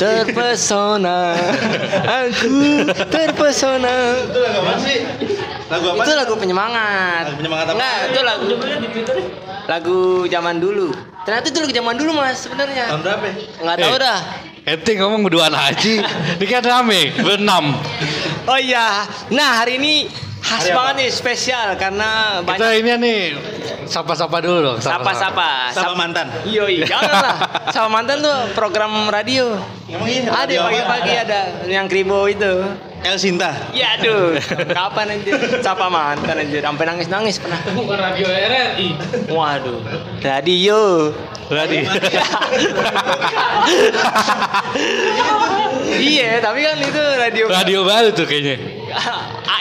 terpesona aku terpesona Itu lagu apa sih? Lagu apa? itu lagu penyemangat Lagu penyemangat apa? enggak itu lagu lagu zaman dulu ternyata itu lagu zaman dulu mas sebenarnya Tahun berapa? ya? nggak tahu Eh. dah Ente ngomong berduaan haji. Ini kan rame, berenam. oh iya nah hari ini khas Hari apa? banget nih spesial karena Kita banyak ini nih sapa-sapa dulu dong. sapa-sapa Sama mantan. Iya, iya, janganlah. Sama mantan tuh program radio. Emang iya? Ada apa? pagi-pagi ada yang kribo itu. El Sinta. Ya aduh, kapan anjir? Sapa mantan anjir, sampai nangis-nangis pernah. Bukan radio RRI. Waduh, radio. Tadi. iya, tapi kan itu radio Radio baru tuh kayaknya.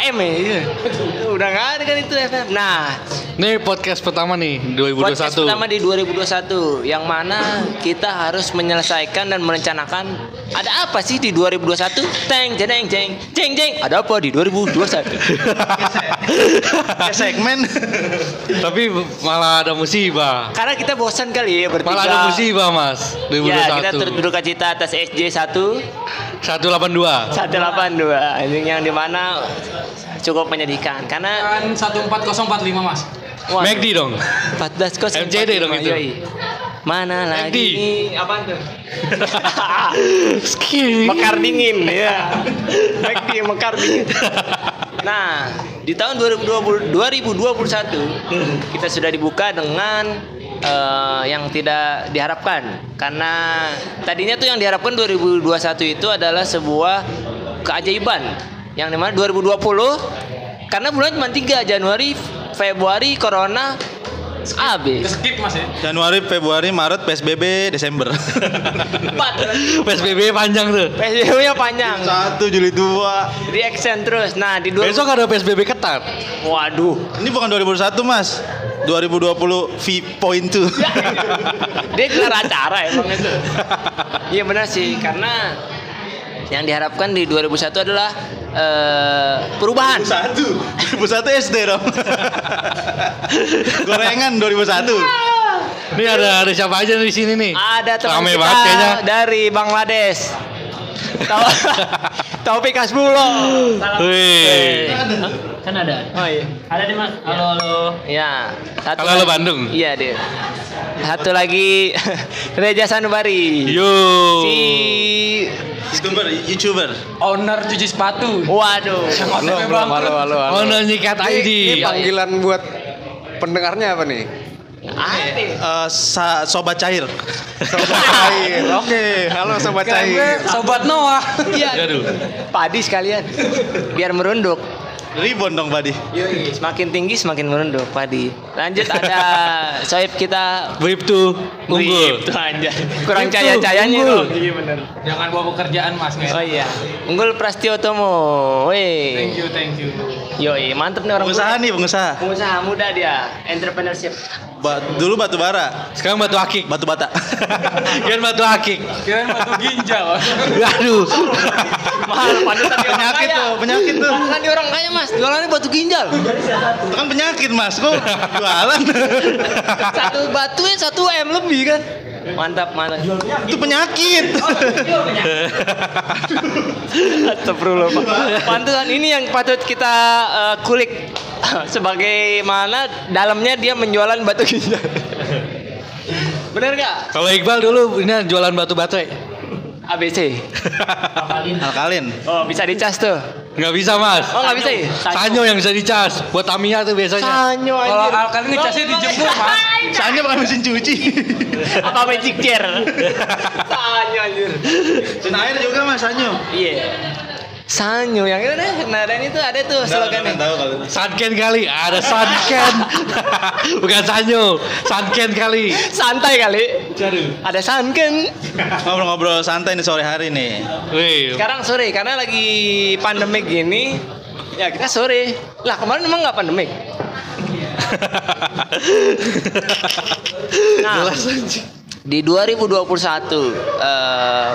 AM ya. iya. Udah nggak ada kan itu FM. Nah, Nih podcast pertama nih podcast 2021. pertama di 2021 yang mana kita harus menyelesaikan dan merencanakan ada apa sih di 2021? Teng jeng jeng jeng jeng. Ada apa di 2021? Kayak segmen. Tapi malah ada musibah. Karena kita bosan kali ya bertiga. Malah ada musibah, Mas. 2021. Ya, kita turut berduka cita atas SJ 1 182. 182 anjing yang di mana cukup menyedihkan karena Kan 14045 mas. wah, McD dong. 14 kos MCD dong itu. Mana lagi ini apa tuh? Ski. mekar dingin ya. McD mekar dingin. Nah, di tahun 2020 2021 kita sudah dibuka dengan eh, yang tidak diharapkan karena tadinya tuh yang diharapkan 2021 itu adalah sebuah keajaiban yang di mana 2020 karena bulan cuma 3 Januari Februari Corona habis Skip mas ya. Januari, Februari, Maret, PSBB, Desember. empat PSBB panjang tuh. PSBB-nya panjang Satu Juli dua. reaction terus nah di dua Besok ada PSBB ketat. waduh Ini bukan 2021 mas. 2020 V.2 dia gelar acara emang itu iya benar sih karena yang diharapkan di 2001 adalah eh, perubahan. 2001 2001 SD dong. Gorengan 2001 Nih ada ada siapa aja di sini nih? ada teman Rame kita banget kayaknya. dari Bangladesh. Tau- Taufik Hasbulo. Wih. Kan ada. oh iya Ada nih mas. Halo halo. Ya, satu Kalau lo lagi- Bandung? Iya dia. Satu lagi Reja Sanubari. Yo. Si YouTuber YouTuber Owner cuci sepatu. Waduh. Halo, halo, halo, halo, halo. Oh, no, nyikat Ini, ID. ini panggilan buat pendengarnya apa nih? Ade. Eh, sa- Sobat Cair Sobat Cair. Oke, halo Sobat Cair. sobat Noah. Iya. Padi sekalian. Biar merunduk. Ribon dong Padi Semakin tinggi semakin merunduk padi. Lanjut ada soib kita Wip tuh unggul. Tuh anjay. Kurang cahaya-cahayanya unggul. dong. Iya benar. Jangan bawa pekerjaan mas. nggak Oh iya. Unggul Prastiotomo. Wih. Thank you thank you. Yoi, mantep nih orang Pengusaha nih pengusaha Pengusaha muda dia, entrepreneurship. Ba- Dulu batu bara Sekarang batu akik. Batu bata Kan batu akik. Kirain batu ginjal. Aduh. Mahal orang Penyakit kaya. tuh Penyakit tuh Panutan di orang kaya mas, jualannya batu ginjal. Itu kan penyakit mas Kok jualan Satu batu ya satu m lebih kan. Mantap mantap. Itu penyakit Astagfirullah Pak. Pantulan ini yang patut kita eh, kulik. Sebagaimana dalamnya dia menjualan batu ginjal. Bener gak? Kalau Iqbal dulu ini jualan batu baterai. ABC. Alkalin Oh bisa dicas tuh. Nggak bisa mas. Oh nggak bisa ya? Sanyo yang bisa dicas. Buat Tamiya tuh biasanya. Sanyo Kalau anjir. alkalin ngecasnya dijemur mas. Soalnya pakai mesin cuci Apa magic chair? Sanyo anjir. Air juga mas Sanyo Iya. Sanyo yang itu deh. Nah dan itu ada tuh slogannya. tahu kalau Sunken kali, ada Sunken. Bukan Sanyo, Sunken kali. Santai kali. Ada sunken. Ngobrol-ngobrol santai nih sore hari nih Wih, Sekarang sore karena lagi pandemik gini. Ya kita sore. Lah kemarin emang nggak pandemik. Nah, di 2021 eh,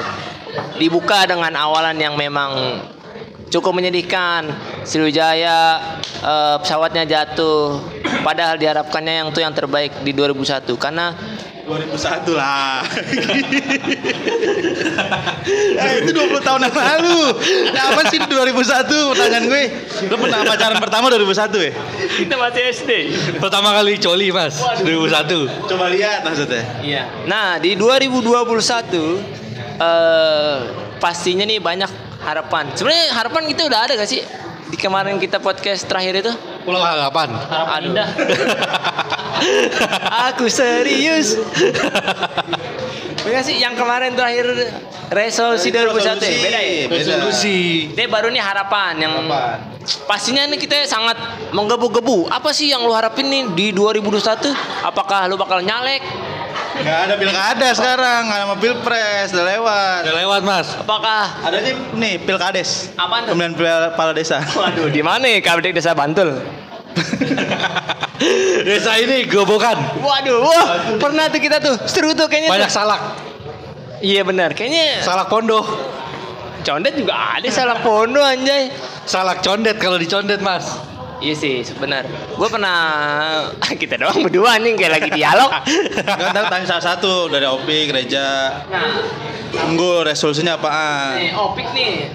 dibuka dengan awalan yang memang cukup menyedihkan. Sriwijaya eh, pesawatnya jatuh. Padahal diharapkannya yang tuh yang terbaik di 2001 karena 2001 lah. eh, itu 20 tahun yang lalu. Apa sih 2001 pertanyaan gue? Lu pernah pacaran pertama 2001 ya? Kita masih SD. Pertama kali coli mas 2001 Coba lihat maksudnya. Iya. Nah, di 2021 eh pastinya nih banyak harapan. Sebenarnya harapan kita udah ada gak sih? Di kemarin kita podcast terakhir itu? Pulau harapan Aduh. Aku serius. Beda sih yang kemarin terakhir resolusi 2001 ya? Resolusi. Beda ya? Beda. Resolusi Ini baru nih harapan yang Harapan. pastinya nih kita sangat menggebu-gebu. Apa sih yang lu harapin nih di 2021? Apakah lu bakal nyalek? Nggak ada pilkada sekarang, nggak ada pilpres, udah lewat. Udah lewat mas Apakah Adanya nih pilkades. Apaan tuh? Pemilihan pil- kepala desa. Waduh, di mana ya Kabdek Desa Bantul? Desa ini gobokan Waduh, wah, pernah tuh kita tuh seru tuh kayaknya. Banyak tuh. salak Iya benar, kayaknya Salak pondok condet juga ada salah pondo anjay. Salak condet kalau dicondet mas Iya sih, sebenar. Gue pernah kita doang berdua nih kayak lagi dialog. Nggak ntar tanya salah satu dari OPI gereja. Nah, Tunggu resolusinya apaan? nih Opik nih.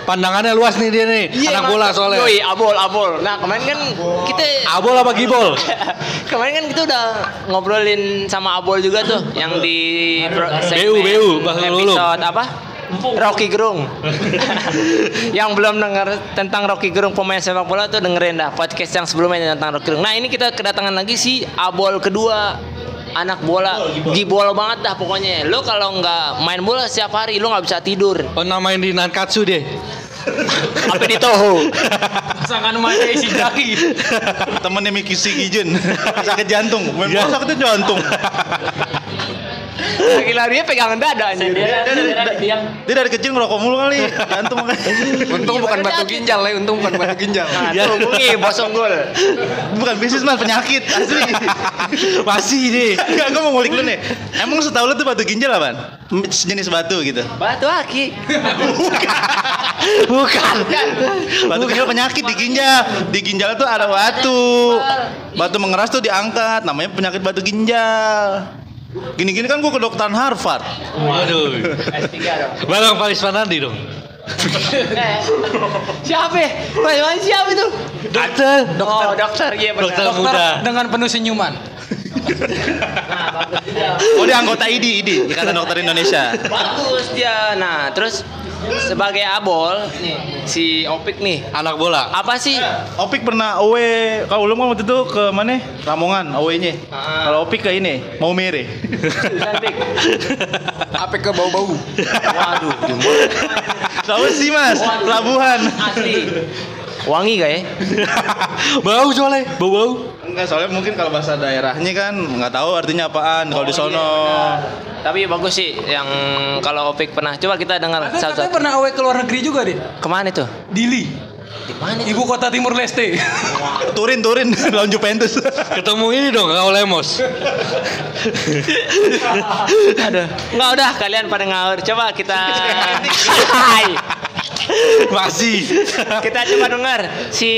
Pandangannya luas nih dia nih Anak emang- bola soalnya Yoi, abol, abol. Nah, kemarin kan kita Abol apa gibol? kemarin kan kita udah ngobrolin sama Abol juga tuh yang di segmen BU, Lulung. episode apa? Rocky Gerung. yang belum dengar tentang Rocky Gerung pemain sepak bola tuh dengerin dah podcast yang sebelumnya tentang Rocky Gerung. Nah, ini kita kedatangan lagi si Abol kedua anak bola gibol banget dah pokoknya lo kalau nggak main bola setiap hari lo nggak bisa tidur Oh namain di Nankatsu deh apa di Toho Pasangan Maya isi jaki. Temennya Miki Sigijun sakit jantung. Main bola sakitnya jantung. lagi-larinya pegangan dada anjir Dia dari kecil ngerokok mulu kali. Jantung makanya. Untung Iya, bukan padahal batu ginjal ya, untung bukan batu ginjal. Nah, tuh hubungi bos unggul. Bukan bisnis mas penyakit asli. Masih nih Enggak, gue mau ngulik lu nih. Emang setahu lu tuh batu ginjal apaan? Sejenis batu gitu. Batu aki. Bukan Batu ginjal penyakit di ginjal. Di ginjal tuh ada batu. Batu mengeras tuh diangkat. Namanya penyakit batu ginjal. Gini-gini kan gue ke dokteran Harvard. Waduh S3 dong. Barang Paris Fanandi dong Eh, siapa? ya? Mana siapa itu? Dokter Oh, dokter iya benar. Dokter Dokter muda dengan penuh senyuman. Nah, bagus dia. Oh dia anggota IDI, IDI, Ikatan Dokter Indonesia. Bagus dia. Nah, terus sebagai abol nih si Opik nih. Anak bola Apa sih? Opik pernah away, kalau kan waktu itu ke mana? Ramongan, away-nya. Ah. Kalau Opik ke ini, mau mere. Cantik. Apa ke bau-bau? Waduh, Tahu sih mas, pelabuhan. asli. Wangi gak ya? Bau soalnya Bau-bau Enggak, soalnya mungkin kalau bahasa daerahnya kan nggak tahu artinya apaan kalau di sono. Tapi bagus sih yang kalau Opik pernah. Coba kita dengar katanya satu-satu. pernah away ke luar negeri juga deh. Ke mana tuh? Dili, Di mana? ibu kota Timur Leste. Turin, Turin, lawan Juventus. Ketemu ini dong Raul Lemos Aduh. Enggak udah kalian pada ngawur. Coba kita Hai. Masih kita coba dengar si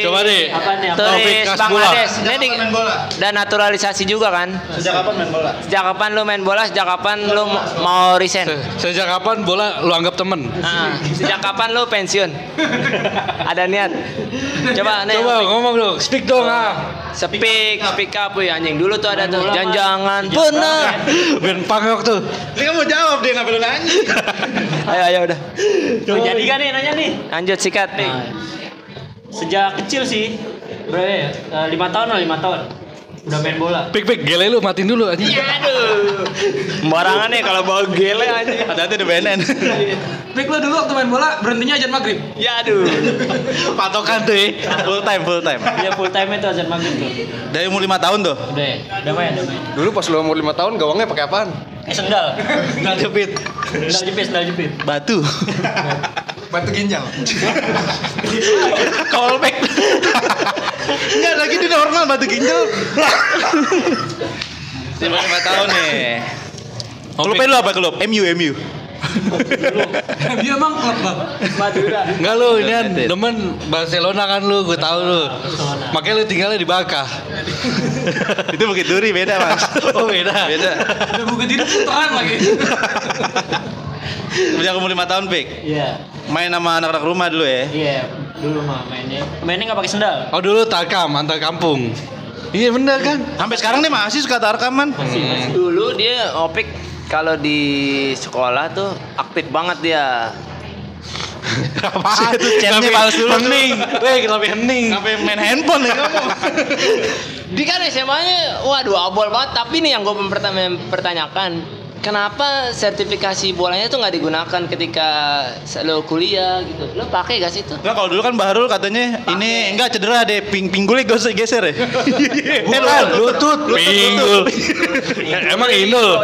Coba deh. apa nih Taufik turis. Bangladesh ini di, main bola? dan naturalisasi juga kan Sejak kapan main bola? sejak kapan lu main bola sejak kapan lu ma- mau resign Se- Sejak kapan bola lu anggap temen? Ah, sejak kapan lu pensiun ada niat coba nih Coba ngomong dong, speak dong ah. speak speak up wih anjing dulu tuh ada tuh jangan pernah Ben pangok tuh. Ini kan mau jawab dia nggak perlu nanya. ayo ayo udah Jadi kan nih nanya nih. lanjut sikat nih Sejak kecil sih. Berapa ya? Eh, lima tahun lah lima tahun. Udah main bola. Pik pik gele lu matiin dulu anjing. aduh sembarangan nih kalau bawa gele anjing Hati-hati di BNN. Pik lo dulu waktu main bola berhentinya ajan maghrib. ya aduh Patokan tuh ya. full time, full time. Iya full time itu azan maghrib tuh. Dari umur 5 tahun tuh. Udah ya? Udah main, udah main. Dulu pas lu umur 5 tahun gawangnya pakai apaan? Eh sendal. Nggak jepit. Sendal jepit, sendal jepit. Batu. Batu ginjal. Callback. Enggak lagi di normal batu ginjal. Lima lima tahun nih. Klubnya lu apa klub? MU MU. Dia emang klub bang. Madura. Enggak lu, ini kan demen Barcelona kan lu, gue tahu lu. Makanya lu tinggalnya di Baka. Itu Bukit Duri beda mas. Oh beda. Beda. Bukit itu puteran lagi. Sejak umur lima tahun pik. Iya. Main sama anak-anak rumah dulu ya. Iya, dulu mah mainnya. Mainnya nggak pakai sendal. Oh dulu Tarkam antar kampung. Iya bener kan? Sampai sekarang nih masih suka tarkaman. Dulu dia Opik kalau di sekolah tuh aktif banget dia. Apaan? Itu chatnya balas dulu. Hening. Weh, kenapa hening? Sampai main handphone nih kamu. Di kan SMA-nya waduh abol banget tapi nih yang gue mempertanyakan kenapa sertifikasi bolanya tuh nggak digunakan ketika lo kuliah gitu lo pakai gak sih itu Enggak kalau dulu kan Bahrul katanya ini enggak cedera deh ping pinggulnya geser geser ya. Bukan, lutut. Pinggul. Emang Inul.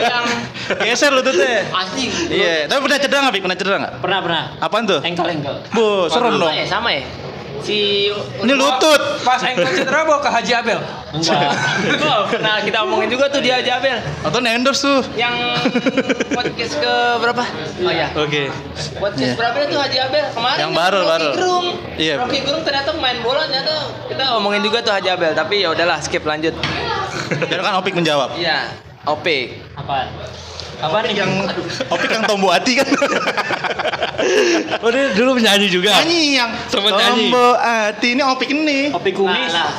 Geser lututnya. asli Iya, tapi pernah cedera nggak? Pik? Pernah cedera nggak? Pernah pernah. Apaan tuh? Engkel engkel. Bu, serem sama dong. ya sama ya si Ini lutut. Pas engkel cedera bawa ke Haji Abel. Enggak. Oh, pernah kita omongin juga tuh dia Jabel Atau endorse tuh. yang podcast ke berapa oh ya Oke. podcast berapa itu Haji Abel kemarin Yang baru, Rocky baru. Gerung Iya. Rocky Gerung ternyata main bola ternyata kita omongin juga tuh Haji Abel tapi ya udahlah skip lanjut Dan kan Opik menjawab. iya Opik Apaan? Apaan nih? Yang Opik yang tombo hati kan. Oh dia dulu penyanyi juga. Nyanyi yang Sempet nyanyi. tombo hati ini Opik ini. Kopi kumis. Nah,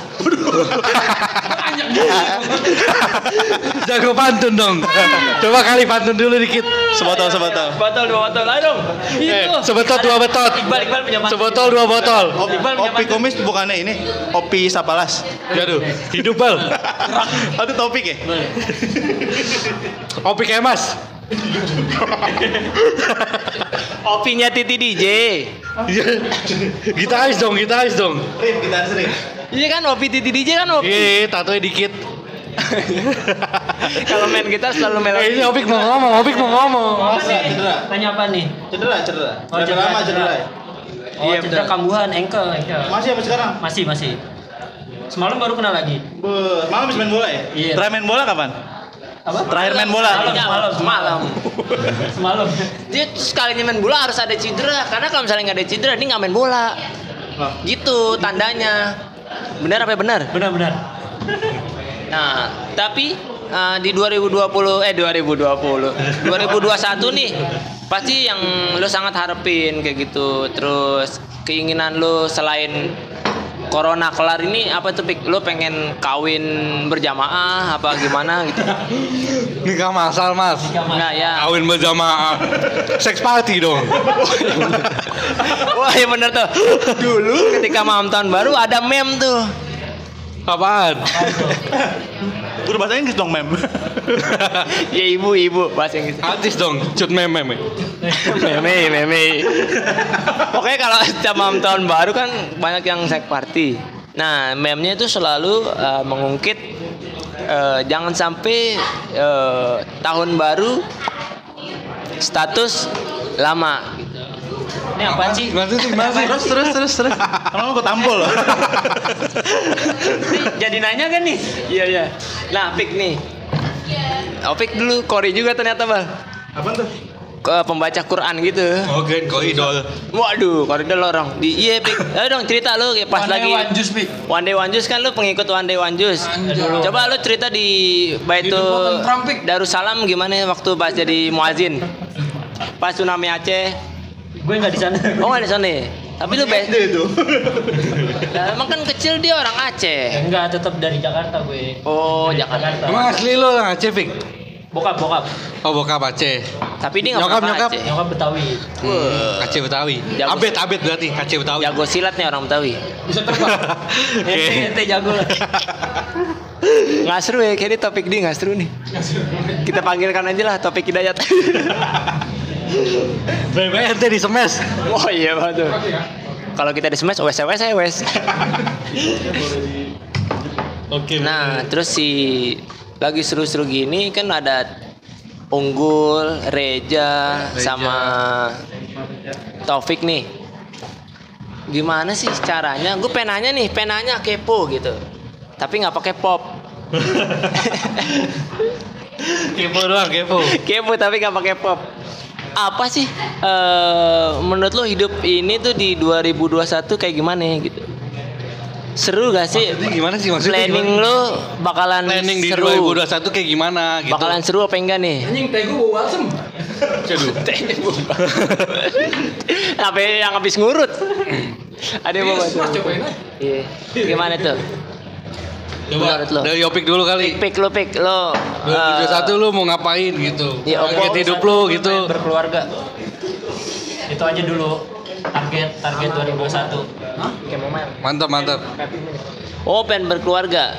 Jago pantun dong. Coba kali pantun dulu dikit. Sebotol sebotol. botol dua botol ayo dong Eh, itu sebotol dua botol. Iqbal Iqbal punya pantun. Sebotol dua botol. Op- Iqbal punya Opi pantun. kumis bukannya ini Opi Sapalas. Aduh, hidup bal. Itu topik ya? Opi kemas. Opinya Titi DJ Gitaris dong, gitaris dong. Rip kita sering. iya kan Opi Titi DJ kan Opi Iya, tatonya dikit. kalau main gitar selalu Eh, melodi ini Opik mau ngomong, Opik mau ngomong. Masa cedera? Tanya apa nih? Cedera, cedera. Oh, cedera, lama cedera. ya? Oh, Iya, cedera kambuhan, engkel, engkel. Masih apa sekarang? Masih, masih. Semalam baru kena lagi. Be, malam habis main bola ya? Iya. Terakhir main bola kapan? Apa? Terakhir main bola? Semalam, semalam, Semalam. Dia tuh sekalinya main bola harus ada cedera karena kalau misalnya nggak ada cedera dia nggak main bola gitu tandanya benar apa benar Benar-benar. nah tapi eh, di 2020 eh 2020 2021 nih pasti yang lo sangat harapin kayak gitu terus keinginan lo selain corona kelar ini apa tuh Pik? lo pengen kawin berjamaah apa gimana gitu Nikah masal, Mas. nggak ya Kawin berjamaah. Seks party dong. Wah iya bener tuh Dulu ketika malam tahun baru ada meme tuh Apaan? Udah bahasa Inggris dong, Mem. Ya ibu ibu bahasa Inggris Artis dong, cut meme meme. Meme meme Pokoknya kalau setiap malam tahun baru kan banyak yang sek party Nah meme-nya itu selalu eh, mengungkit eh, Jangan sampai eh, tahun baru status lama. Ini apaan sih? Gimana sih? terus terus terus terus. Kalau gue tampol loh. Jadi nanya kan nih? Iya iya. Nah, Pik nih. Oh, Pik dulu Kori juga ternyata, Bang. Apaan tuh? Ke pembaca Quran gitu. Oke, kok idol. Waduh, koridor lorong. Di iya, Pik. Ayo dong cerita lu kayak pas One day lagi one juice, Pik. One Day One Juice kan lu pengikut One Day One Juice. Anjay. Coba lu cerita di Baitul. Darussalam gimana waktu pas jadi muazin? Pas tsunami Aceh. Gue nggak di sana. Oh, nggak di sana. ya? Tapi lu be- itu. Nah, emang kan kecil dia orang Aceh. Enggak, tetap dari Jakarta gue. Oh, Dari Jakarta. Emang asli lo orang Aceh, Fik? Bokap, bokap. Oh, bokap Aceh. Tapi dia nggak Nyokap, nyokap. Aceh. Nyokap Betawi. Wah. Aceh Betawi. Jago. Abet, abet berarti Aceh Betawi. Jago silat nih orang Betawi. Bisa terbang. Ente, ente jago. Nggak seru ya, kayaknya topik dia nggak seru nih. Kita panggilkan aja lah topik hidayat. Bebe ente di semes. oh iya betul. Kalau kita di smash, wes wes wes. Oke. Nah, terus si lagi seru-seru gini kan ada Unggul, Reja, sama Taufik nih. Gimana sih caranya? Gue penanya nih, penanya kepo gitu. Tapi nggak pakai pop. kepo doang, kepo. kepo tapi nggak pakai pop. Apa sih eh, menurut lo hidup ini tuh di 2021 kayak gimana ya gitu? Seru gak sih? Maksudnya gimana sih maksudnya? Planning gimana? lo bakalan planning di seru. 2021 kayak gimana gitu. Bakalan seru apa enggak nih? Anjing teh gua bau balsem. apa yang habis ngurut? Ada yang mau Mas, bantu? cobain aja. Iya. Gimana tuh? Coba Menurut lo? dari Opik dulu kali. Pik lo pik lo. eh, 2021 lu mau ngapain gitu? Iya, Target Opik. hidup lu gitu. Berkeluarga. Itu aja dulu target target 2021. kayak mau main. Mantap, mantap. Oh, pengen berkeluarga.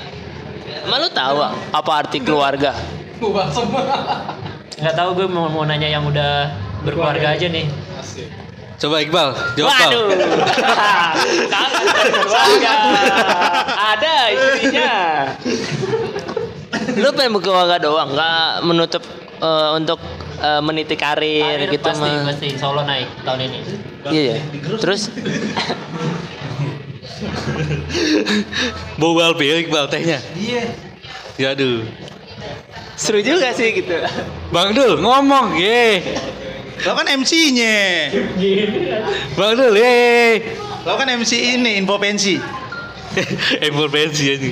Emang lu tahu apa arti keluarga? Bau balsem. Nggak tahu gue mau, mau nanya yang udah berkeluarga aja nih. Coba Iqbal, jawab. Waduh. Kagak berkeluarga. Ada istrinya. Lu pengen berkeluarga doang, nggak menutup eh, untuk eh, meniti karir, Karir gitu pasti mah. pasti Allah naik tahun ini. Iya ya. Terus Bau ya Iqbal tehnya. Iya. Ya aduh. seru juga sih gitu. Bang Dul ngomong, ye. Lo kan MC-nya. Bang Dul, ye. Lo kan MC ini, info pensi. Empur pensi aja.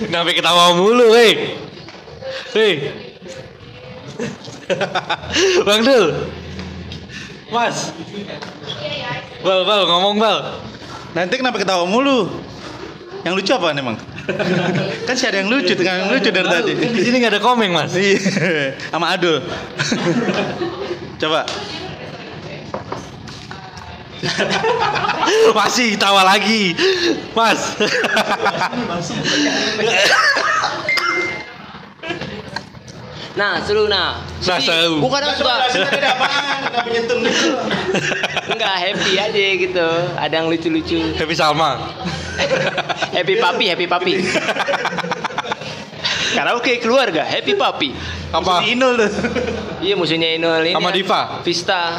Sampai ketawa mulu, hei. Hei. Bang Dul. Mas. Bal, bal, ngomong bal. Nanti kenapa ketawa mulu? Yang lucu apa emang? kan si ada yang lucu, tengah yang lucu dari tadi. Kan di sini nggak ada komeng, Mas. Iya, sama Adul. Coba. Masih tawa lagi. Mas. Nah, seru nah. Nah, Jadi, seru. Gua kadang suka ada apaan? Kenapa nyentuh gitu? enggak happy aja gitu. Ada yang lucu-lucu. Happy Salma. happy papi, happy papi. Karaoke keluarga, happy papi. Apa? Si Inul tuh. Iya musuhnya Inul ini. Sama. Diva? Vista.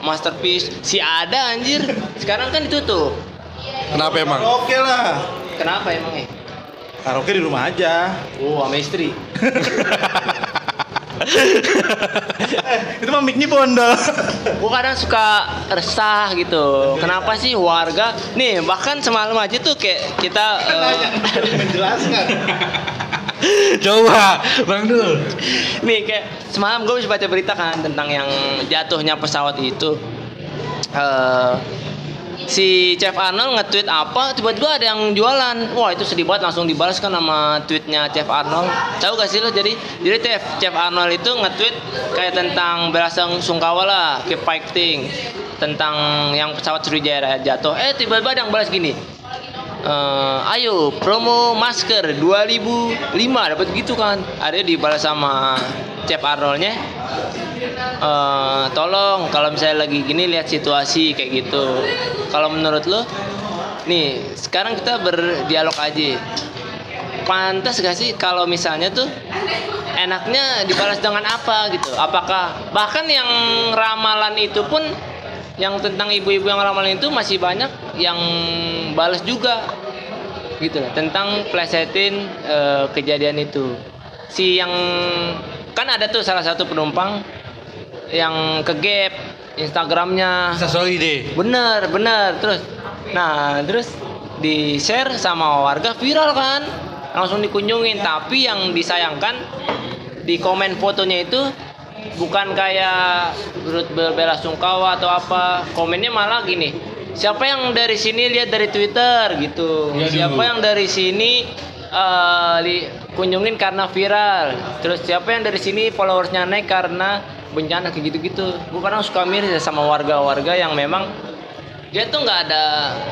Masterpiece. Si ada anjir. Sekarang kan ditutup. Kenapa emang? Oke lah. Kenapa emangnya? Karaoke di rumah aja. Oh, sama istri. Eh, itu mah mic-nya bondol. Gue kadang suka resah gitu. Kenapa sih warga? Nih, bahkan semalam aja tuh kayak kita eh, Menjelaskan. Coba, Bang Dul. nih kayak semalam gue bisa baca berita kan tentang yang jatuhnya pesawat itu. Eh si Chef Arnold nge-tweet apa tiba-tiba ada yang jualan. Wah itu sedih banget langsung dibalas kan sama tweetnya Chef Arnold. Tahu gak sih lo? Jadi jadi Chef Chef Arnold itu nge-tweet kayak tentang belasang sungkawa lah keep fighting. Tentang yang pesawat Sriwijaya jatuh. Eh tiba-tiba ada yang balas gini Eh, ayo promo masker 2005 dapat gitu kan. Ada dibalas sama Chef Arnoldnya eh tolong kalau misalnya lagi gini lihat situasi kayak gitu. Kalau menurut lo nih sekarang kita berdialog aja. Pantas gak sih kalau misalnya tuh enaknya dibalas dengan apa gitu? Apakah bahkan yang ramalan itu pun yang tentang ibu-ibu yang ramalan itu masih banyak yang balas juga gitu lah tentang plesetin eh, kejadian itu. Si yang kan ada tuh salah satu penumpang yang ke gap Instagramnya. Bisa sorry deh. bener bener. Terus nah terus di share sama warga viral kan? Langsung dikunjungin. Tapi yang disayangkan di komen fotonya itu bukan kayak berut berbela sungkawa atau apa. Komennya malah gini siapa yang dari sini lihat dari twitter? Gitu. Siapa yang dari sini eh, li- kunjungin karena viral. Terus siapa yang dari sini followersnya naik karena bencana kayak gitu-gitu gue kadang suka miris ya sama warga-warga yang memang dia tuh nggak ada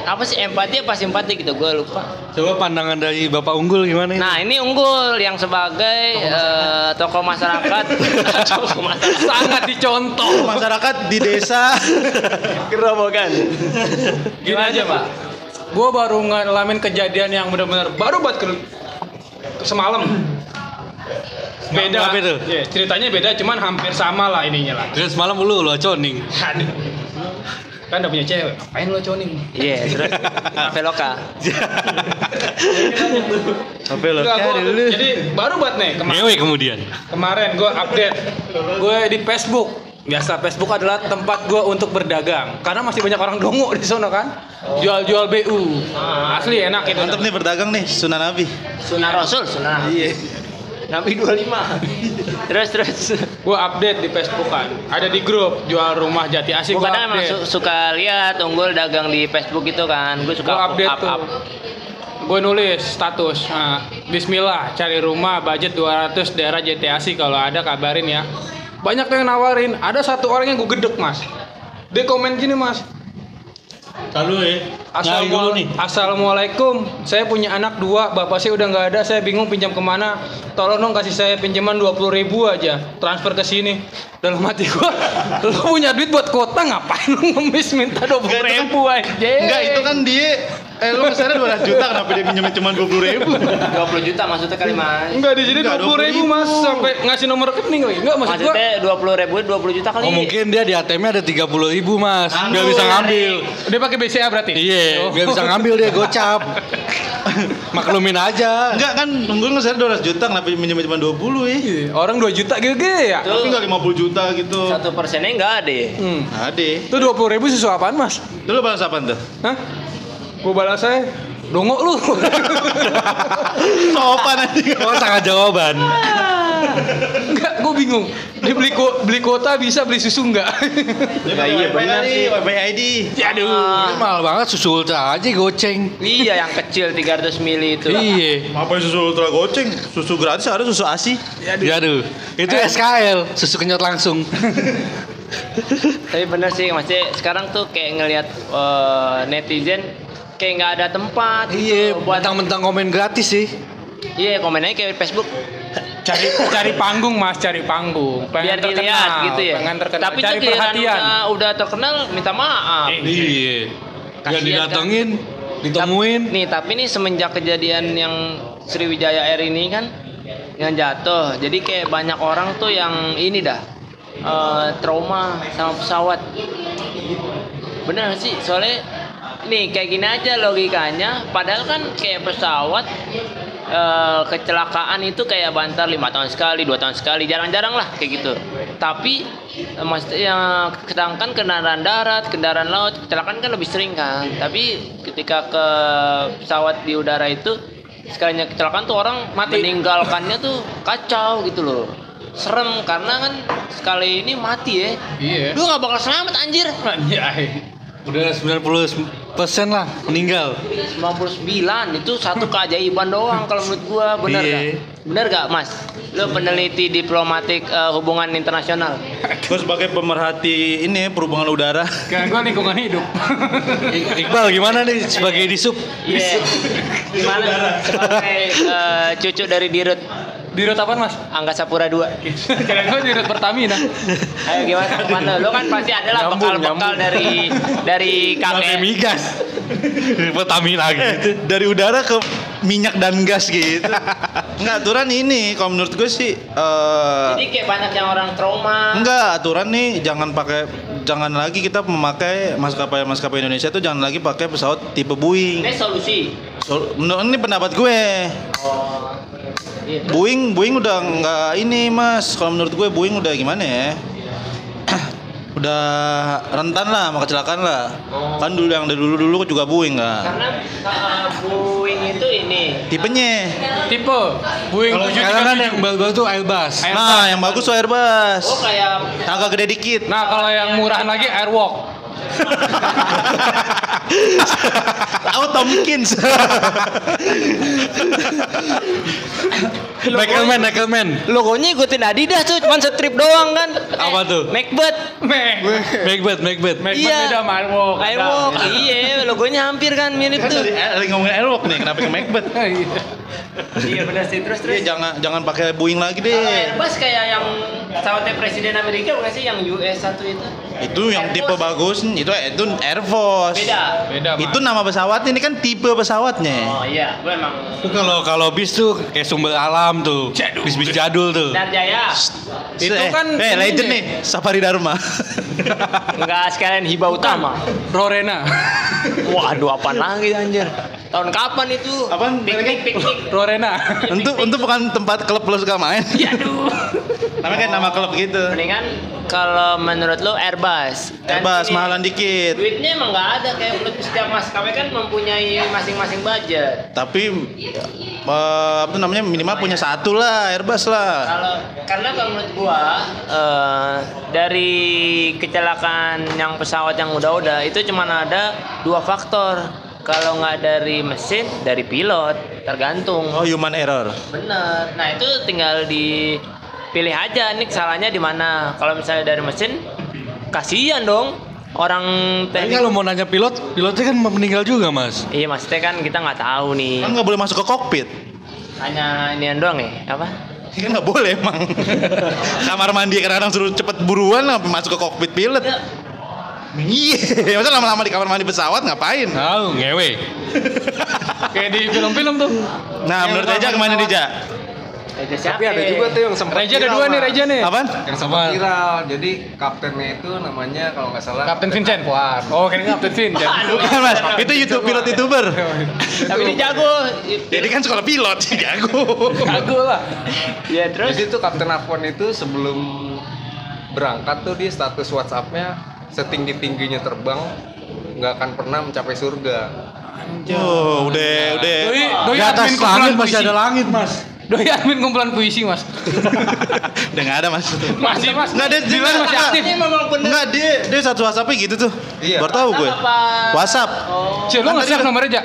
apa sih empati apa simpati gitu gue lupa Coba pandangan dari Bapak Unggul gimana ini? nah ini unggul yang sebagai eh, tokoh masyarakat tokoh masyarakat Sangat dicontoh. Masyarakat di desa. gerobokan Gini aja pak. Gue baru ngalamin kejadian yang benar-benar baru buat ke semalam. Beda. Apa itu? Iya, ceritanya beda, cuman hampir sama lah ininya lah. Terus malam lu aconing. Aduh. Kan udah punya cewek. Ngapain lo nih? Iya, terus Veloka. Lo dulu. jadi baru buat nih kema- Ngewe kemudian. kemarin gue update gue di Facebook biasa Facebook adalah tempat gue untuk berdagang karena masih banyak orang dongo di sana kan jual-jual BU asli enak itu Mantep nih berdagang nih, Sunan Nabi. Sunnah Rasul, Sunnah. Iya. Nabi 25. terus terus. gue update di Facebook kan ada di grup jual rumah jati asih Gue kadang emang su- suka lihat unggul dagang di Facebook itu kan. Gue suka update up, tuh up. gue nulis status nah, Bismillah cari rumah budget 200 daerah JTASI kalau ada kabarin ya banyak yang nawarin ada satu orang yang gue gedek mas dia komen gini mas Lalu ya. Dulu nih. Assalamualaikum, saya punya anak dua, bapak saya udah nggak ada, saya bingung pinjam ke mana. Tolong dong kasih saya pinjaman 20 ribu aja, transfer ke sini. Dalam hati gua, lu punya duit buat kota ngapain lu ngemis minta 20 Enggak, itu kan- ribu aja? Enggak, itu kan dia eh lu ke sana 200 juta kenapa dia pinjemin cuma 20 ribu? 20 juta maksudnya kali mas. Enggak di sini Enggak, 20 ribu mas, sampai ngasih nomor rekening lagi. Enggak maksud gua. Maksudnya 20 ribu 20 juta kali. Oh mungkin dia di ATM-nya ada 30 ribu mas. Anu, bisa ngambil. Dia pakai BCA berarti? Iya, Oh. biar bisa ngambil dia gocap. Maklumin aja. Enggak kan, unggul ngeser 200 juta kenapa pinjemin cuma 20 ya? Iya, Orang 2 juta gede ya? Tapi enggak 50 juta gitu. Satu persennya enggak ada. Hmm. Ade. Itu 20 ribu susu apaan mas? Dulu balas apa tuh? Hah? Gua balas saya, dongo lu. Sopan aja. Oh sangat jawaban. Enggak, gue bingung. Dia beli ko- beli kuota bisa beli susu enggak? Enggak iya benar sih. WiFi ID. Aduh. Ini mahal banget susu ultra aja goceng. Iya yang kecil 300 mili itu. Iya. Ngapain susu ultra goceng? Susu gratis ada susu ASI. Ya aduh. Itu SKL, susu kenyot langsung. Tapi bener sih maksudnya sekarang tuh kayak ngelihat eh, netizen kayak nggak ada tempat Iya, gitu buat mentang-mentang komen gratis sih. iya komen aja kayak Facebook Cari cari panggung Mas, cari panggung. Pengen biar dilihat gitu ya. Pengen terkenal. Tapi cari perhatian. udah, udah terkenal minta maaf. Eh, Iya. Biar Kasian didatengin, ditemuin. Nih tapi nih semenjak kejadian yang Sriwijaya Air ini kan yang jatuh, jadi kayak banyak orang tuh yang ini dah eh, trauma sama pesawat. Bener gak sih? Soalnya nih kayak gini aja logikanya. Padahal kan kayak pesawat eh, kecelakaan itu kayak bantar lima tahun sekali, dua tahun sekali, jarang-jarang lah kayak gitu. Tapi eh, maksudnya sedangkan kendaraan darat, kendaraan laut, kecelakaan kan lebih sering kan. Tapi ketika ke pesawat di udara itu sekalinya kecelakaan tuh orang Mati. meninggalkannya tuh kacau gitu loh. Serem karena kan sekali ini mati ya. Iya. Lu nggak bakal selamat anjir. Anjay. Udah 90% lah meninggal. 99 itu satu keajaiban doang kalau menurut gua bener Iya. gak? Bener gak mas? Lu peneliti diplomatik eh, hubungan internasional Gue sebagai pemerhati ini perhubungan udara. Kan gua lingkungan hidup. Iqbal gimana nih sebagai disub? Iya Gimana sebagai eh, cucu dari Dirut Dirut apaan Mas? Angkasa Pura 2 Kira gua dirut Pertamina. Ayo gimana ke mana? Lu kan pasti ada lah bekal-bekal dari dari kakek migas. Pertamina gitu. Dari udara ke minyak dan gas gitu. Enggak aturan ini kalau menurut gue sih eh Jadi kayak banyak yang orang trauma Enggak, aturan nih jangan pakai jangan lagi kita memakai maskapai maskapai Indonesia tuh jangan lagi pakai pesawat tipe Boeing. Ini solusi So, menurut ini pendapat gue. Oh Iya Boeing Boeing udah nggak ini Mas. Kalau menurut gue Boeing udah gimana ya? Udah rentan lah sama kecelakaan lah. Kan dulu yang dari dulu-dulu juga Boeing kan. Karena eh, Boeing itu ini Tipenya. Tipe Boeing Kalau sekarang kan yang baru-baru tuh Airbus. Airbus. Nah, yang bagus tuh Airbus. Oh kayak Agak gede dikit. Nah, kalau yang murahan lagi Airwalk. Tahu Tomkins. Neckelman, Neckelman. Logonya ikutin Adidas tuh, cuman strip doang kan. Apa tuh? Macbeth. Macbeth, Macbeth. Macbeth Iya. beda sama Airwalk. Airwalk, iya, logonya hampir kan mirip kan tuh. lagi ngomongin Airwalk nih, kenapa ke Macbeth? Iya. benar sih terus terus. Iya, jangan jangan pakai Boeing lagi Kalau deh. Airbus kayak yang pesawatnya presiden Amerika bukan sih yang US satu itu? Itu yang Air tipe Force. bagus, itu itu Air Force. Beda. Beda. Itu nama pesawat ini kan tipe pesawatnya. Oh iya, gue emang Itu kalau kalau bis tuh kayak sumber alam tuh. Bis-bis jadul tuh. Darjaya. Itu Eh, kan eh legend ini. nih, Safari Dharma. Enggak sekalian hibah utama. Rorena. Waduh, apa lagi anjir? Tahun kapan itu? Apaan? Piknik, piknik. Rorena. untuk untuk bukan tempat klub lo suka main. Ya aduh. Namanya kan nama klub gitu. Mendingan kalau menurut lo Airbus. Airbus mahalan dikit. Duitnya emang nggak ada kayak menurut setiap maskapai kan mempunyai masing-masing budget. Tapi eh, apa namanya minimal punya satu lah Airbus lah. Kalau karena kalau menurut gua eh, dari kecelakaan yang pesawat yang udah-udah itu cuma ada dua faktor. Kalau nggak dari mesin, dari pilot, tergantung. Oh human error. Bener. Nah itu tinggal dipilih aja nih kesalahannya di mana. Kalau misalnya dari mesin, kasihan dong orang Tapi teknik. kalau mau nanya pilot, pilotnya kan meninggal juga mas. Iya maksudnya kan kita nggak tahu nih. Kan nggak boleh masuk ke kokpit. Hanya inian doang ya? Apa? Kan nggak boleh emang. Kamar mandi kadang-kadang suruh cepet buruan lah masuk ke kokpit pilot. Iya, masa lama-lama di kamar mandi pesawat ngapain? Tahu ngewe. Kayak di film-film tuh. Nah, menurut Eja ke mana Dija? Ada Tapi ada juga tuh yang sempat Reja ada dua nih. Reja nih. Apaan? Yang sempat viral. Jadi kaptennya itu namanya kalau nggak salah Kapten Vincent. Oh, kira Kapten Vincent. Bukan mas, itu YouTube pilot youtuber. Tapi ini jago. Jadi kan sekolah pilot, jago. Jago lah. Ya terus. Jadi tuh Kapten Afwan itu sebelum berangkat tuh dia status WhatsApp-nya setinggi tingginya terbang nggak akan pernah mencapai surga. Oh, udah, udah. Doi, doi Di atas langit masih ada langit mas. Doi admin kumpulan puisi, Mas. Udah nggak ada mas. Masih, Mas. Nggak ada, dia Dilan masih aktif. Enggak, dia dia satu WhatsApp gitu tuh. Iya. Baru tahu gue. Apa? WhatsApp. Oh. Cil, lu Kan nggak tadi save nomornya, Ja?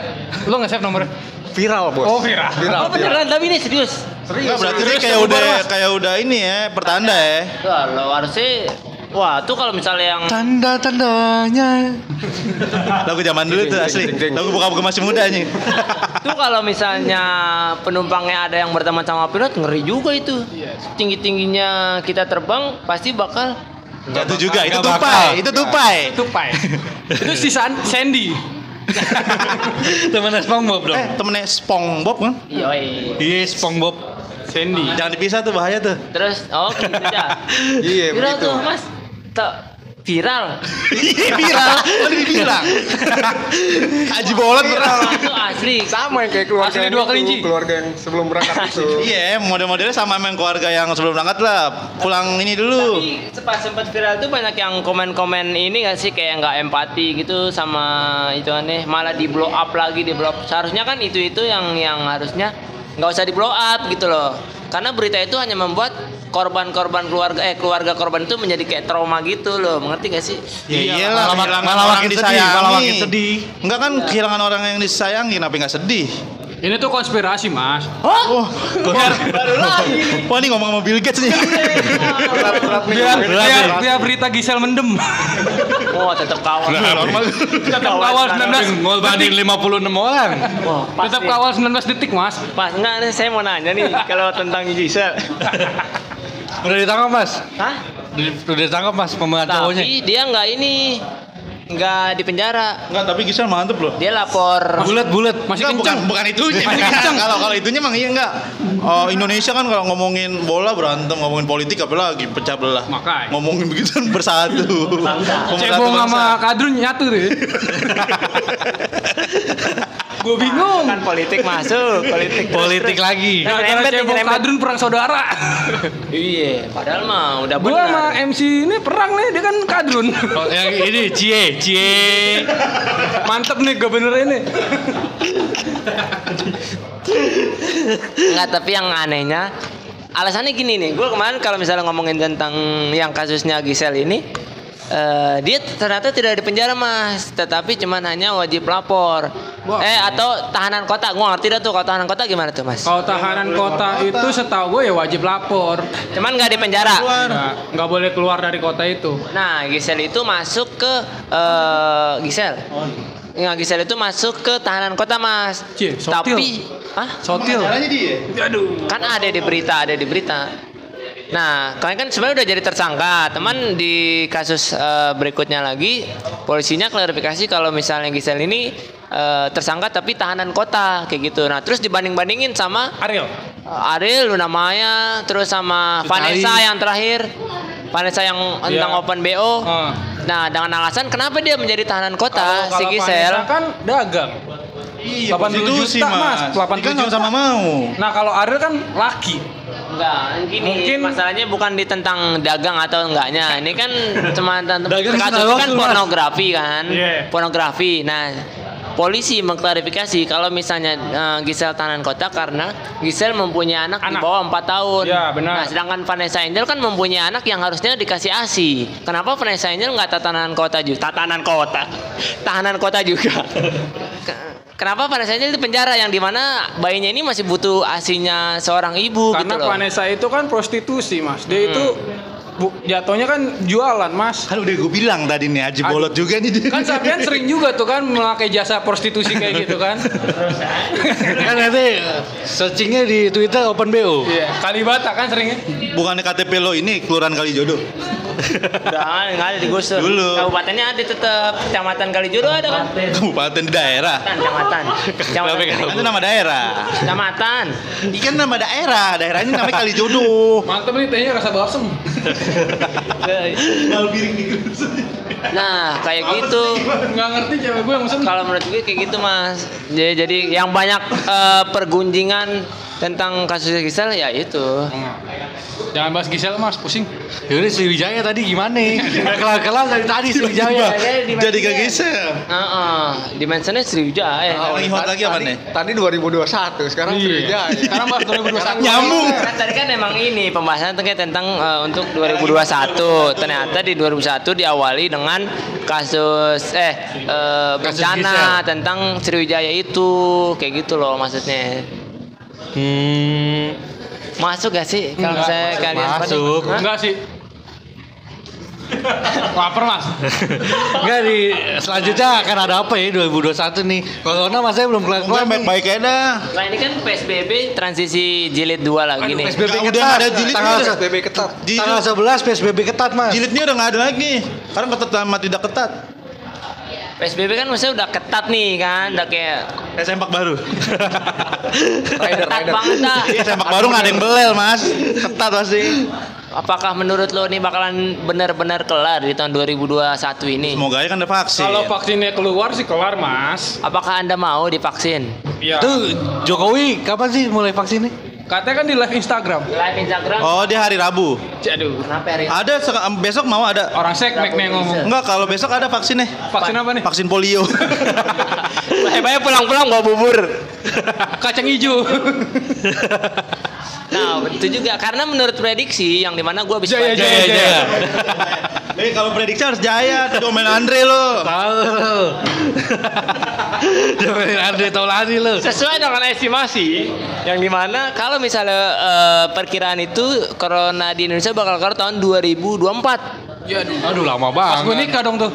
Lu nggak save nomornya? Viral bos. Oh, viral. Viral. Oh beneran tapi ini serius. Enggak, berarti dia serius, kayak udah kayak udah ini ya, pertanda ya. Lo harusnya Wah, tuh kalau misalnya yang Tanda-tandanya. Lagu zaman dulu tuh asli. Lagu buka-buka masih muda nih. tuh kalau misalnya penumpangnya ada yang berteman sama pilot ngeri juga itu. Tinggi-tingginya kita terbang pasti bakal Jatuh juga, itu tupai, itu tupai. Tupai. Itu si San- Sandy. Temennya SpongeBob dong. Eh, temennya SpongeBob kan? yoi. Iya SpongeBob. Sandy. Jangan dipisah tuh bahaya tuh. Terus oh gitu aja. Iya begitu. tuh, Mas. Tak viral. Iya viral, tadi dibilang. Haji Bolot pernah. Itu asli. Sama yang kayak keluarga Asli yang dua kelinci. keluarga yang sebelum berangkat itu. Iya, model-modelnya sama main keluarga yang sebelum berangkat lah. Pulang ini dulu. Tapi sempat sempat viral tuh banyak yang komen-komen ini gak sih kayak nggak empati gitu sama itu aneh malah di blow up lagi di blow up. Seharusnya kan itu itu yang yang harusnya nggak usah di blow up gitu loh. Karena berita itu hanya membuat korban-korban keluarga eh keluarga korban itu menjadi kayak trauma gitu loh. Mengerti gak sih? Ya Iya, iyalah, malah- makin sedih, disayangi. malah makin sedih. Enggak kan kehilangan orang yang disayangi, kenapa nggak sedih? Ini tuh konspirasi, Mas. Oh, baru lagi. Wah, ini ngomong sama Bill Gates nih. Biar, biar, ya. biar berita Gisel mendem. Oh, tetap kawal. Normal. Tetap kawal 19 Ngorbanin 56 orang. Tetap kawal 19 detik, Mas. Pas enggak nih saya mau nanya nih kalau tentang Gisel. Udah ditangkap mas. Hah? Udah, ditangkap mas pemeran cowoknya. Tapi dia nggak ini nggak di penjara. Enggak, tapi Gisel mantep loh. Dia lapor. Bulat bulat. Masih Enggak, bukan kenceng. bukan itunya. Masih kenceng. kalau kalau itunya emang iya enggak. Oh, Indonesia kan kalau ngomongin bola berantem, ngomongin politik apalagi pecah belah. Makanya. Ngomongin begitu bersatu. Cebong sama Kadrun nyatu tuh. Gue bingung. Kan politik masuk, politik. Politik lagi. Nyerempet, cebong nyerempet. Kadrun perang saudara. Iya, padahal mah udah Gue sama benar. MC ini perang nih, dia kan Kadrun. Oh, yang ini cie cie. Mantep nih gue bener ini. Enggak, tapi yang anehnya alasannya gini nih. Gue kemarin kalau misalnya ngomongin tentang yang kasusnya Gisel ini eh, dia ternyata tidak di penjara mas, tetapi cuman hanya wajib lapor. eh atau tahanan kota, gue ngerti dah tuh kalau tahanan kota gimana tuh mas? Kalau tahanan kota itu setahu gue ya wajib lapor. Cuman nggak di penjara. Nggak, boleh keluar dari kota itu. Nah, Gisel itu masuk ke eh, Gisel. ya, Gisel itu masuk ke tahanan kota mas. Cie, sotil. Tapi, ah, Sotil. Dia. kan ada di berita, ada di berita. Nah, kalian kan sebenarnya udah jadi tersangka. Teman di kasus eh, berikutnya lagi, polisinya klarifikasi kalau misalnya Gisel ini eh, tersangka tapi tahanan kota kayak gitu. Nah, terus dibanding-bandingin sama Ariel. eh, Ariel, Luna Maya, terus sama Sutari. Vanessa yang terakhir. Vanessa yang tentang Iya. open BO. Ah. Nah, dengan alasan kenapa dia menjadi tahanan kota Kalau- si kalau Gisel? Vanessa kan dagang. Iya, 87 prostitusi, juta, Mas. Mas. 87 Dia kan sama-sama mau. Nah kalau Ariel kan laki. Enggak, gini, Mungkin- masalahnya bukan di tentang dagang atau enggaknya. Ini kan cuma tentang kasus kan Mas. pornografi kan. Iya. Pornografi. Nah, polisi mengklarifikasi kalau misalnya eh, Gisel tahanan kota karena Gisel mempunyai anak, di Anak. bawah 4 tahun. Ya, benar. Nah, sedangkan Vanessa Angel kan mempunyai anak yang harusnya dikasih ASI. Kenapa Vanessa Angel nggak tatanan kota juga? Tatanan kota. Tahanan kota juga. Ke- Kenapa Vanessa Angel di penjara yang di mana bayinya ini masih butuh asinya seorang ibu Karena gitu loh. Vanessa itu kan prostitusi mas. Dia itu bu, jatuhnya kan jualan mas. Kan udah gue bilang tadi nih Haji Bolot juga nih dia. Kan Sapian sering juga tuh kan memakai jasa prostitusi kayak gitu kan. kan nanti searchingnya di Twitter Open BO. Iya. Kalibata kan seringnya. Bukannya KTP lo ini kelurahan Kalijodo. Udah nggak ada digusur. Dulu. Kabupatennya ada tetap kecamatan Kalijodo ada kan? Kabupaten di daerah. Kecamatan, kecamatan, itu nama daerah. kecamatan. Ikan nama daerah, daerahnya namanya Kalijodo. Mantep nih tehnya rasa balsem. Nah kayak gitu. Nggak ngerti cewek gue. Kalau menurut gue kayak gitu mas. Jadi, jadi yang banyak eh, pergunjingan tentang kasus Gisel ya itu. Jangan bahas Gisel mas, pusing. Yaudah Sriwijaya tadi gimana? Gak kelar-kelar dari tadi Sriwijaya. Jadi gak gisel. Heeh, dimensinya Sriwijaya. Yang lagi hot lagi apa nih? Tadi 2021, sekarang Sriwijaya. Sekarang bahas 2021. Nyambung. Kan tadi kan emang ini pembahasan terkait tentang eh, untuk 2021. Ternyata di 2021 diawali dengan kasus eh eh, bencana tentang Sriwijaya itu kayak gitu loh maksudnya. Hmm. Masuk gak sih kalau Enggak, saya masuk, kalian masuk. Enggak sih. Laper mas. Enggak di selanjutnya akan ada apa ya 2021 nih. Corona masanya belum Gue kelar-kelar. nih. baik-baik aja dah. Nah ini kan PSBB transisi jilid 2 lagi nih. PSBB ketat. udah ada jilid, Tanggal. PSBB ketat. Tanggal 11 PSBB ketat, Mas. jilidnya udah nggak ada lagi. Sekarang ketat sama tidak ketat. PSBB kan maksudnya udah ketat nih kan, udah kayak Eh sempak baru. Rider, ketat rider. banget dah. Iya sempak baru nggak ada yang belel mas. Ketat pasti. Apakah menurut lo nih bakalan benar-benar kelar di tahun 2021 ini? Semoga aja kan ada vaksin. Kalau vaksinnya keluar sih kelar mas. Apakah anda mau divaksin? Iya. Itu Jokowi kapan sih mulai vaksinnya? Katanya kan di live Instagram. Live Instagram. Oh dia hari Rabu. Aduh. Kenapa hari? Ada sek- besok mau ada. Orang sekmek nih yang ngomong. Enggak kalau besok ada vaksinnya. Vaksin apa nih? Vaksin polio. Hebatnya pulang-pulang bawa bubur. Kacang hijau. Nah, itu juga karena menurut prediksi yang di mana gue bisa Jaya, jaya, jaya. Eh kalau prediksi harus jaya. Tadi omen Andre lo. Tahu. Jokowi Andre Taulani lu. sesuai dengan estimasi yang di mana kalau misalnya eh, perkiraan itu corona di Indonesia bakal kelar tahun 2024 Ya aduh. Aduh lama Pas gue banget. nikah dong tuh.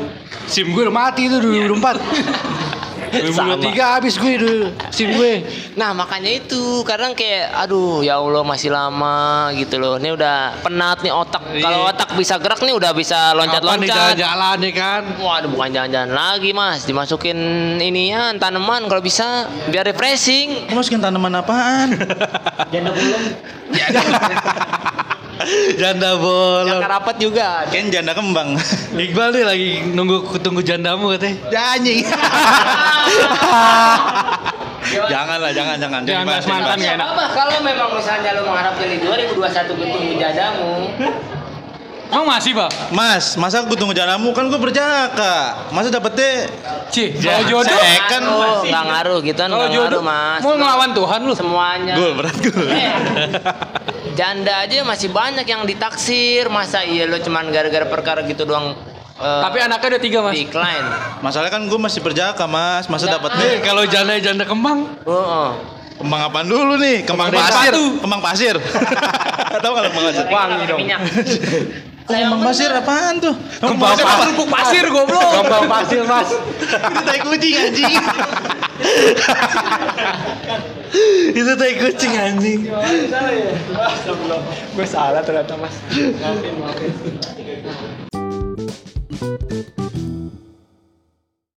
SIM gue udah mati itu 2024. 2023 habis gue dulu SIM gue. Nah makanya itu kadang kayak aduh ya Allah masih lama gitu loh. Ini udah penat nih otak. Iya. Kalau otak bisa gerak nih udah bisa Kapan nih loncat-loncat. jalan-jalan ya kan? Waduh bukan jalan-jalan lagi mas. Dimasukin inian tanaman kalau bisa biar refreshing. Masukin tanaman apaan? Janda Yang bolong. rapat juga. Ken janda kembang. Iqbal nih lagi nunggu tunggu jandamu katanya. Janji. jangan lah, jangan, jangan. Jangan bahas mantan enak. Apa kalau memang misalnya lo mengharap dari 2021 bertemu jadamu Emang masih pak? Mas, masa gue tunggu jalamu kan gue berjaka. Masa dapetnya Ci, kalau jodoh. Ngaruh, nggak ngaruh gitu kan kalau nggak jodoh, ngaruh mas mau ngelawan Tuhan lu. semuanya Gol berat gol. Janda aja masih banyak yang ditaksir masa iya lo cuman gara-gara perkara gitu doang eh, Tapi anaknya ada tiga mas. decline Masalahnya kan gue masih berjaka mas. Masa Ya. dapetnya Eh kalau janda janda kembang, Heeh. kembang apaan dulu nih? Kembang Kembang pasir. Kembang pasir. Tahu kalau kembang pasir? wangi dong minyak Kembang pasir apaan tuh? Kembang pasir pasir, pasir, pasir goblok. Kembang pasir, Mas. Itu tai kucing anjing. Itu tai kucing anjing. Gue salah ternyata, Mas. Maafin, maafin.